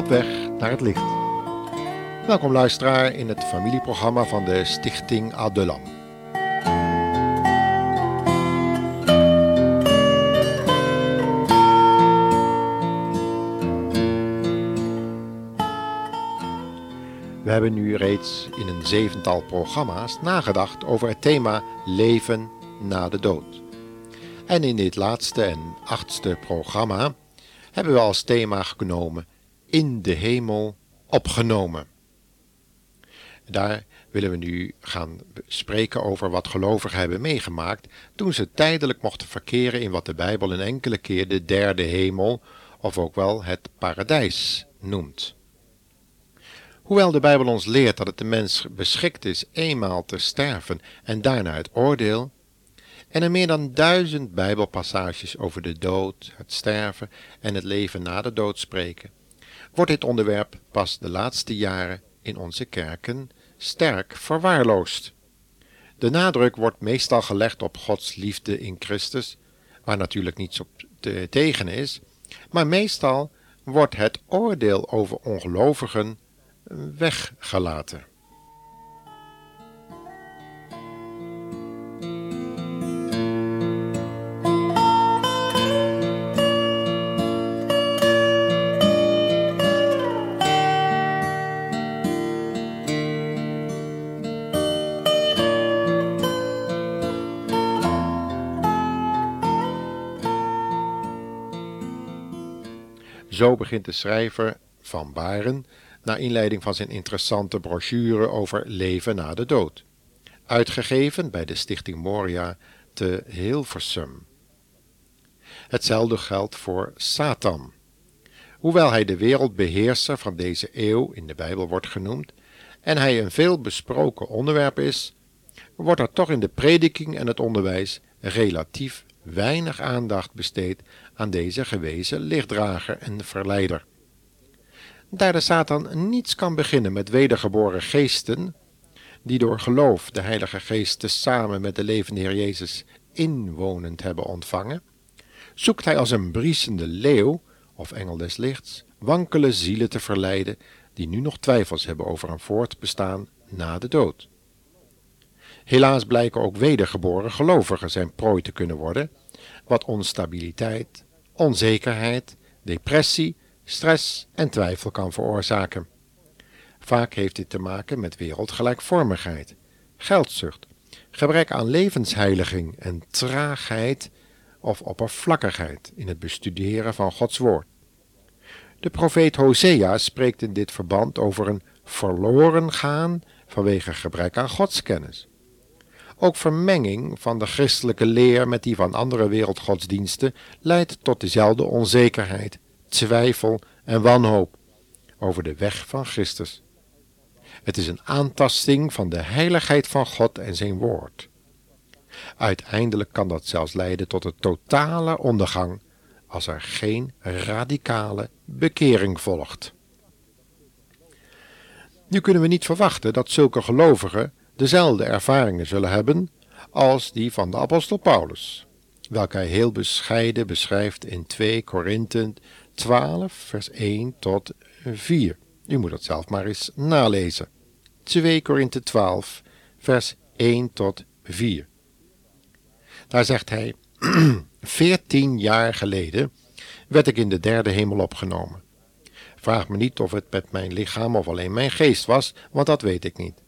Op weg naar het licht. Welkom luisteraar in het familieprogramma van de Stichting Adelam. We hebben nu reeds in een zevental programma's nagedacht over het thema leven na de dood. En in dit laatste en achtste programma hebben we als thema genomen in de hemel opgenomen. Daar willen we nu gaan spreken over wat gelovigen hebben meegemaakt toen ze tijdelijk mochten verkeren in wat de Bijbel een enkele keer de derde hemel of ook wel het paradijs noemt. Hoewel de Bijbel ons leert dat het de mens beschikt is eenmaal te sterven en daarna het oordeel, en er meer dan duizend Bijbelpassages over de dood, het sterven en het leven na de dood spreken, wordt dit onderwerp pas de laatste jaren in onze kerken sterk verwaarloosd. De nadruk wordt meestal gelegd op Gods liefde in Christus, waar natuurlijk niets op te tegen is, maar meestal wordt het oordeel over ongelovigen weggelaten. Zo begint de schrijver van Baren naar inleiding van zijn interessante brochure over leven na de dood, uitgegeven bij de Stichting Moria te Hilversum. Hetzelfde geldt voor Satan. Hoewel hij de wereldbeheerser van deze eeuw in de Bijbel wordt genoemd en hij een veel besproken onderwerp is, wordt er toch in de prediking en het onderwijs relatief weinig aandacht besteed aan deze gewezen lichtdrager en verleider. Daar de Satan niets kan beginnen met wedergeboren geesten, die door geloof de Heilige Geest samen met de levende Heer Jezus inwonend hebben ontvangen, zoekt hij als een briesende leeuw, of engel des lichts, wankele zielen te verleiden die nu nog twijfels hebben over een voortbestaan na de dood. Helaas blijken ook wedergeboren gelovigen zijn prooi te kunnen worden, wat onstabiliteit, onzekerheid, depressie, stress en twijfel kan veroorzaken. Vaak heeft dit te maken met wereldgelijkvormigheid, geldzucht, gebrek aan levensheiliging en traagheid of oppervlakkigheid in het bestuderen van Gods woord. De profeet Hosea spreekt in dit verband over een verloren gaan vanwege gebrek aan godskennis. Ook vermenging van de christelijke leer met die van andere wereldgodsdiensten leidt tot dezelfde onzekerheid, twijfel en wanhoop over de weg van Christus. Het is een aantasting van de heiligheid van God en zijn woord. Uiteindelijk kan dat zelfs leiden tot een totale ondergang als er geen radicale bekering volgt. Nu kunnen we niet verwachten dat zulke gelovigen dezelfde ervaringen zullen hebben als die van de apostel Paulus, welke hij heel bescheiden beschrijft in 2 Korinthe 12, vers 1 tot 4. U moet het zelf maar eens nalezen. 2 Korinthe 12, vers 1 tot 4. Daar zegt hij: Veertien jaar geleden werd ik in de derde hemel opgenomen. Vraag me niet of het met mijn lichaam of alleen mijn geest was, want dat weet ik niet.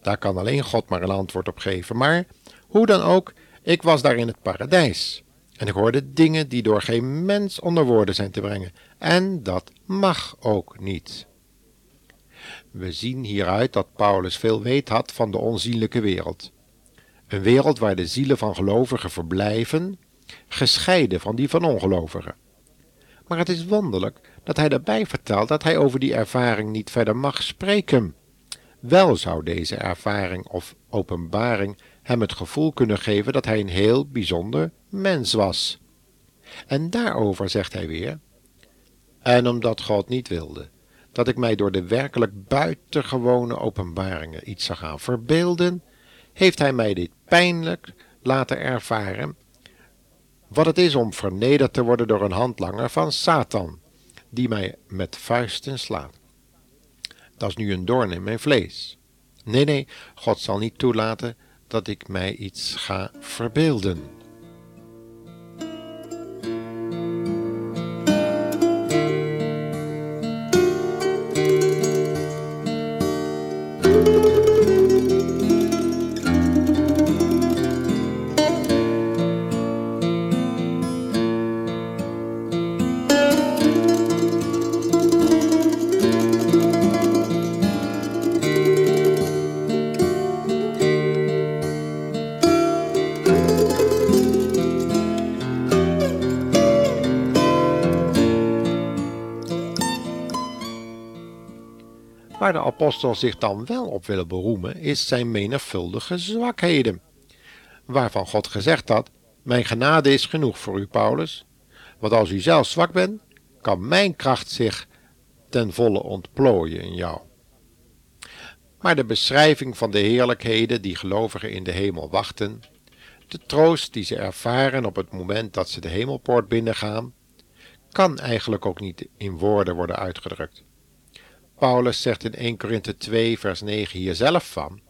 Daar kan alleen God maar een antwoord op geven. Maar hoe dan ook, ik was daar in het paradijs. En ik hoorde dingen die door geen mens onder woorden zijn te brengen. En dat mag ook niet. We zien hieruit dat Paulus veel weet had van de onzienlijke wereld. Een wereld waar de zielen van gelovigen verblijven, gescheiden van die van ongelovigen. Maar het is wonderlijk dat hij daarbij vertelt dat hij over die ervaring niet verder mag spreken. Wel zou deze ervaring of openbaring hem het gevoel kunnen geven dat hij een heel bijzonder mens was. En daarover zegt hij weer: En omdat God niet wilde dat ik mij door de werkelijk buitengewone openbaringen iets zou gaan verbeelden, heeft hij mij dit pijnlijk laten ervaren, wat het is om vernederd te worden door een handlanger van Satan, die mij met vuisten slaat. Dat is nu een doorn in mijn vlees. Nee, nee, God zal niet toelaten dat ik mij iets ga verbeelden. Waar de apostel zich dan wel op wil beroemen, is zijn menigvuldige zwakheden. Waarvan God gezegd had: Mijn genade is genoeg voor u, Paulus. Want als u zelf zwak bent, kan mijn kracht zich ten volle ontplooien in jou. Maar de beschrijving van de heerlijkheden die gelovigen in de hemel wachten, de troost die ze ervaren op het moment dat ze de hemelpoort binnengaan, kan eigenlijk ook niet in woorden worden uitgedrukt. Paulus zegt in 1 Korinthe 2, vers 9 hier zelf van: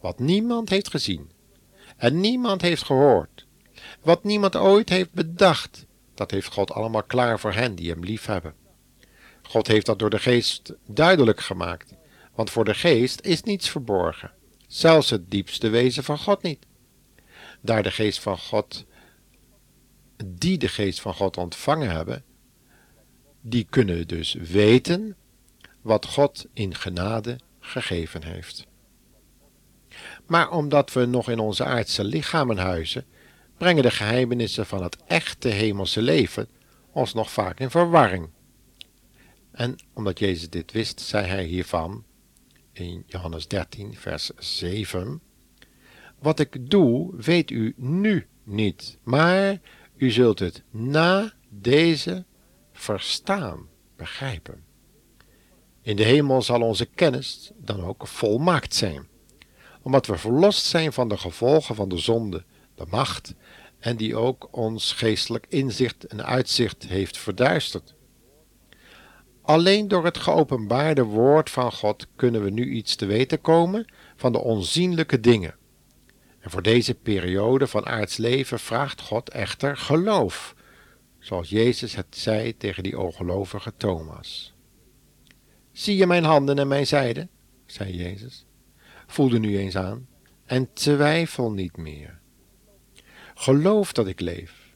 Wat niemand heeft gezien en niemand heeft gehoord, wat niemand ooit heeft bedacht, dat heeft God allemaal klaar voor hen die hem lief hebben. God heeft dat door de geest duidelijk gemaakt, want voor de geest is niets verborgen, zelfs het diepste wezen van God niet. Daar de geest van God, die de geest van God ontvangen hebben, die kunnen dus weten wat God in genade gegeven heeft. Maar omdat we nog in onze aardse lichamen huizen, brengen de geheimenissen van het echte hemelse leven ons nog vaak in verwarring. En omdat Jezus dit wist, zei hij hiervan in Johannes 13, vers 7: Wat ik doe, weet u nu niet, maar u zult het na deze verstaan, begrijpen. In de hemel zal onze kennis dan ook volmaakt zijn, omdat we verlost zijn van de gevolgen van de zonde, de macht, en die ook ons geestelijk inzicht en uitzicht heeft verduisterd. Alleen door het geopenbaarde woord van God kunnen we nu iets te weten komen van de onzienlijke dingen. En voor deze periode van aards leven vraagt God echter geloof, zoals Jezus het zei tegen die ongelovige Thomas. Zie je mijn handen en mijn zijde? zei Jezus. Voel nu eens aan en twijfel niet meer. Geloof dat ik leef.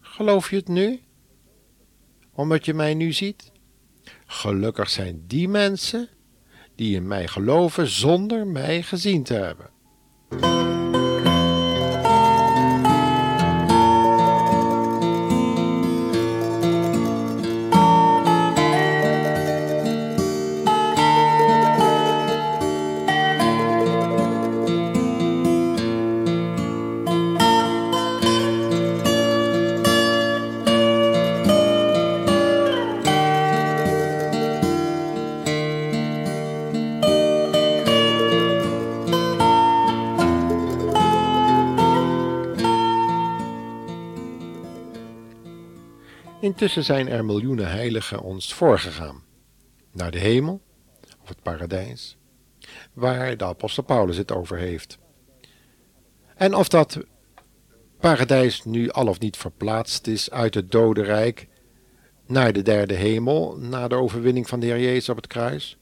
Geloof je het nu? Omdat je mij nu ziet? Gelukkig zijn die mensen die in mij geloven zonder mij gezien te hebben. Intussen zijn er miljoenen heiligen ons voorgegaan, naar de hemel of het paradijs, waar de apostel Paulus het over heeft. En of dat paradijs nu al of niet verplaatst is uit het dodenrijk naar de derde hemel, na de overwinning van de Heer Jezus op het kruis,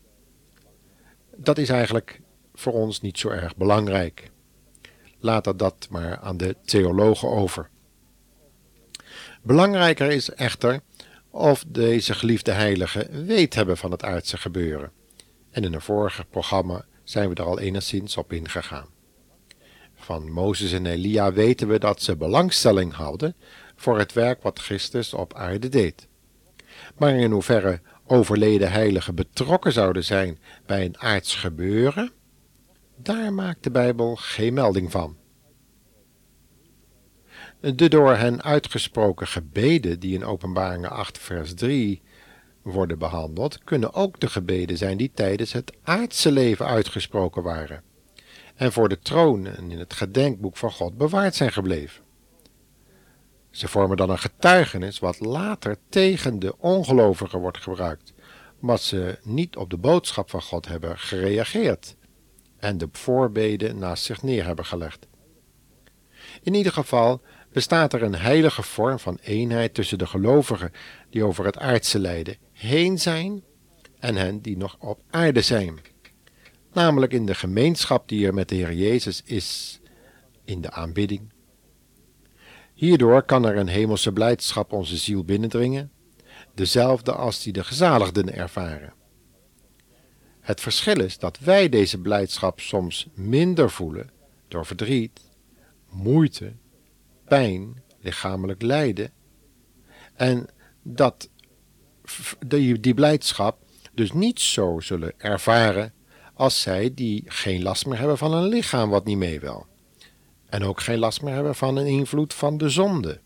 dat is eigenlijk voor ons niet zo erg belangrijk. Laat dat maar aan de theologen over. Belangrijker is echter of deze geliefde heiligen weet hebben van het aardse gebeuren. En in een vorige programma zijn we er al enigszins op ingegaan. Van Mozes en Elia weten we dat ze belangstelling hadden voor het werk wat Christus op aarde deed. Maar in hoeverre overleden heiligen betrokken zouden zijn bij een aards gebeuren, daar maakt de Bijbel geen melding van. De door hen uitgesproken gebeden die in Openbaringen 8 vers 3 worden behandeld, kunnen ook de gebeden zijn die tijdens het aardse leven uitgesproken waren en voor de troon en in het gedenkboek van God bewaard zijn gebleven. Ze vormen dan een getuigenis wat later tegen de ongelovigen wordt gebruikt, omdat ze niet op de boodschap van God hebben gereageerd en de voorbeden naast zich neer hebben gelegd. In ieder geval bestaat er een heilige vorm van eenheid tussen de gelovigen die over het aardse lijden heen zijn en hen die nog op aarde zijn, namelijk in de gemeenschap die er met de Heer Jezus is, in de aanbidding. Hierdoor kan er een hemelse blijdschap onze ziel binnendringen, dezelfde als die de gezaligden ervaren. Het verschil is dat wij deze blijdschap soms minder voelen door verdriet, moeite, pijn, lichamelijk lijden, en dat die, die blijdschap dus niet zo zullen ervaren als zij die geen last meer hebben van een lichaam wat niet mee wil. En ook geen last meer hebben van een invloed van de zonde.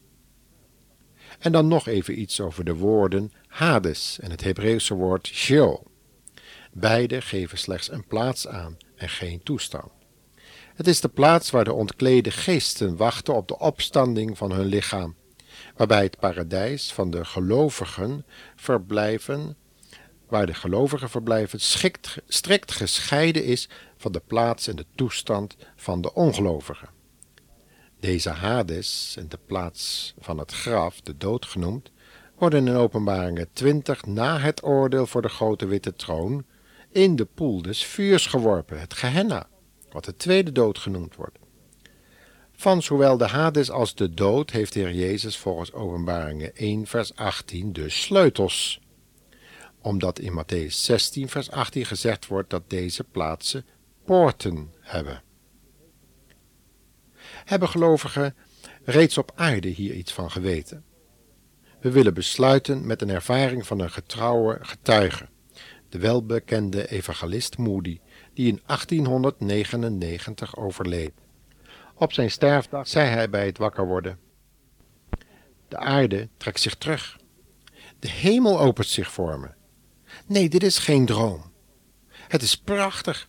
En dan nog even iets over de woorden Hades en het Hebreeuwse woord Sheol. Beide geven slechts een plaats aan en geen toestand. Het is de plaats waar de ontklede geesten wachten op de opstanding van hun lichaam, waarbij het paradijs van de gelovigen verblijven, waar de gelovigen verblijven, strikt, gescheiden is van de plaats en de toestand van de ongelovigen. Deze Hades en de plaats van het graf, de dood genoemd, worden in openbaringen 20 na het oordeel voor de grote witte troon in de poel des vuurs geworpen, het Gehenna, wat de tweede dood genoemd wordt. Van zowel de Hades als de dood heeft Heer Jezus volgens openbaringen 1 vers 18 de sleutels, omdat in Matthäus 16 vers 18 gezegd wordt dat deze plaatsen poorten hebben. Hebben gelovigen reeds op aarde hier iets van geweten? We willen besluiten met een ervaring van een getrouwe getuige, de welbekende evangelist Moody, die in 1899 overleed. Op zijn sterfdag zei hij bij het wakker worden: De aarde trekt zich terug. De hemel opent zich voor me. Nee, dit is geen droom. Het is prachtig.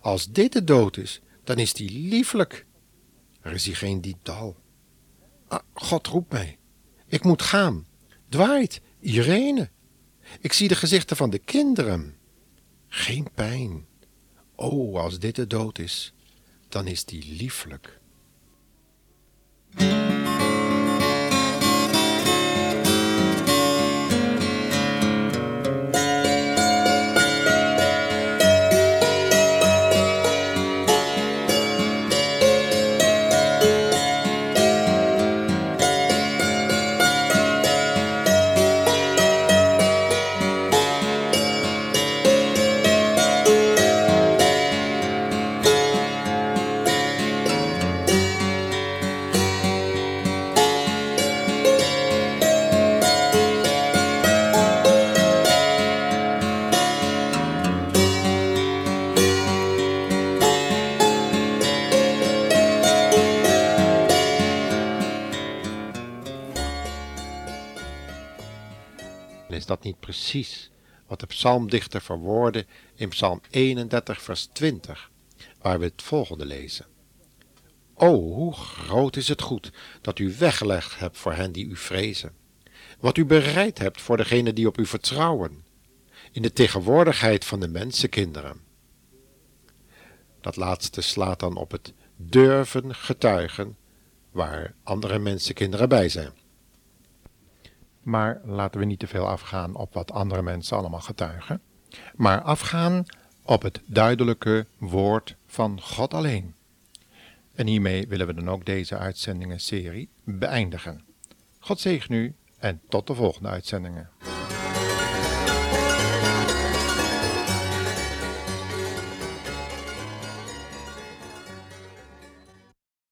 Als dit de dood is, dan is die lieflijk. Er is hier geen diep. Ah, God roept mij. Ik moet gaan. Dwaait, Irene. Ik zie de gezichten van de kinderen. Geen pijn. O, als dit de dood is, dan is die lieflijk. Is dat niet precies wat de psalmdichter verwoordde in psalm 31 vers 20, waar we het volgende lezen. O, hoe groot is het goed dat u weggelegd hebt voor hen die u vrezen, wat u bereid hebt voor degenen die op u vertrouwen, in de tegenwoordigheid van de mensenkinderen. Dat laatste slaat dan op het durven getuigen waar andere mensenkinderen bij zijn. Maar laten we niet te veel afgaan op wat andere mensen allemaal getuigen, maar afgaan op het duidelijke woord van God alleen. En hiermee willen we dan ook deze uitzendingen serie beëindigen. God zegen u en tot de volgende uitzendingen.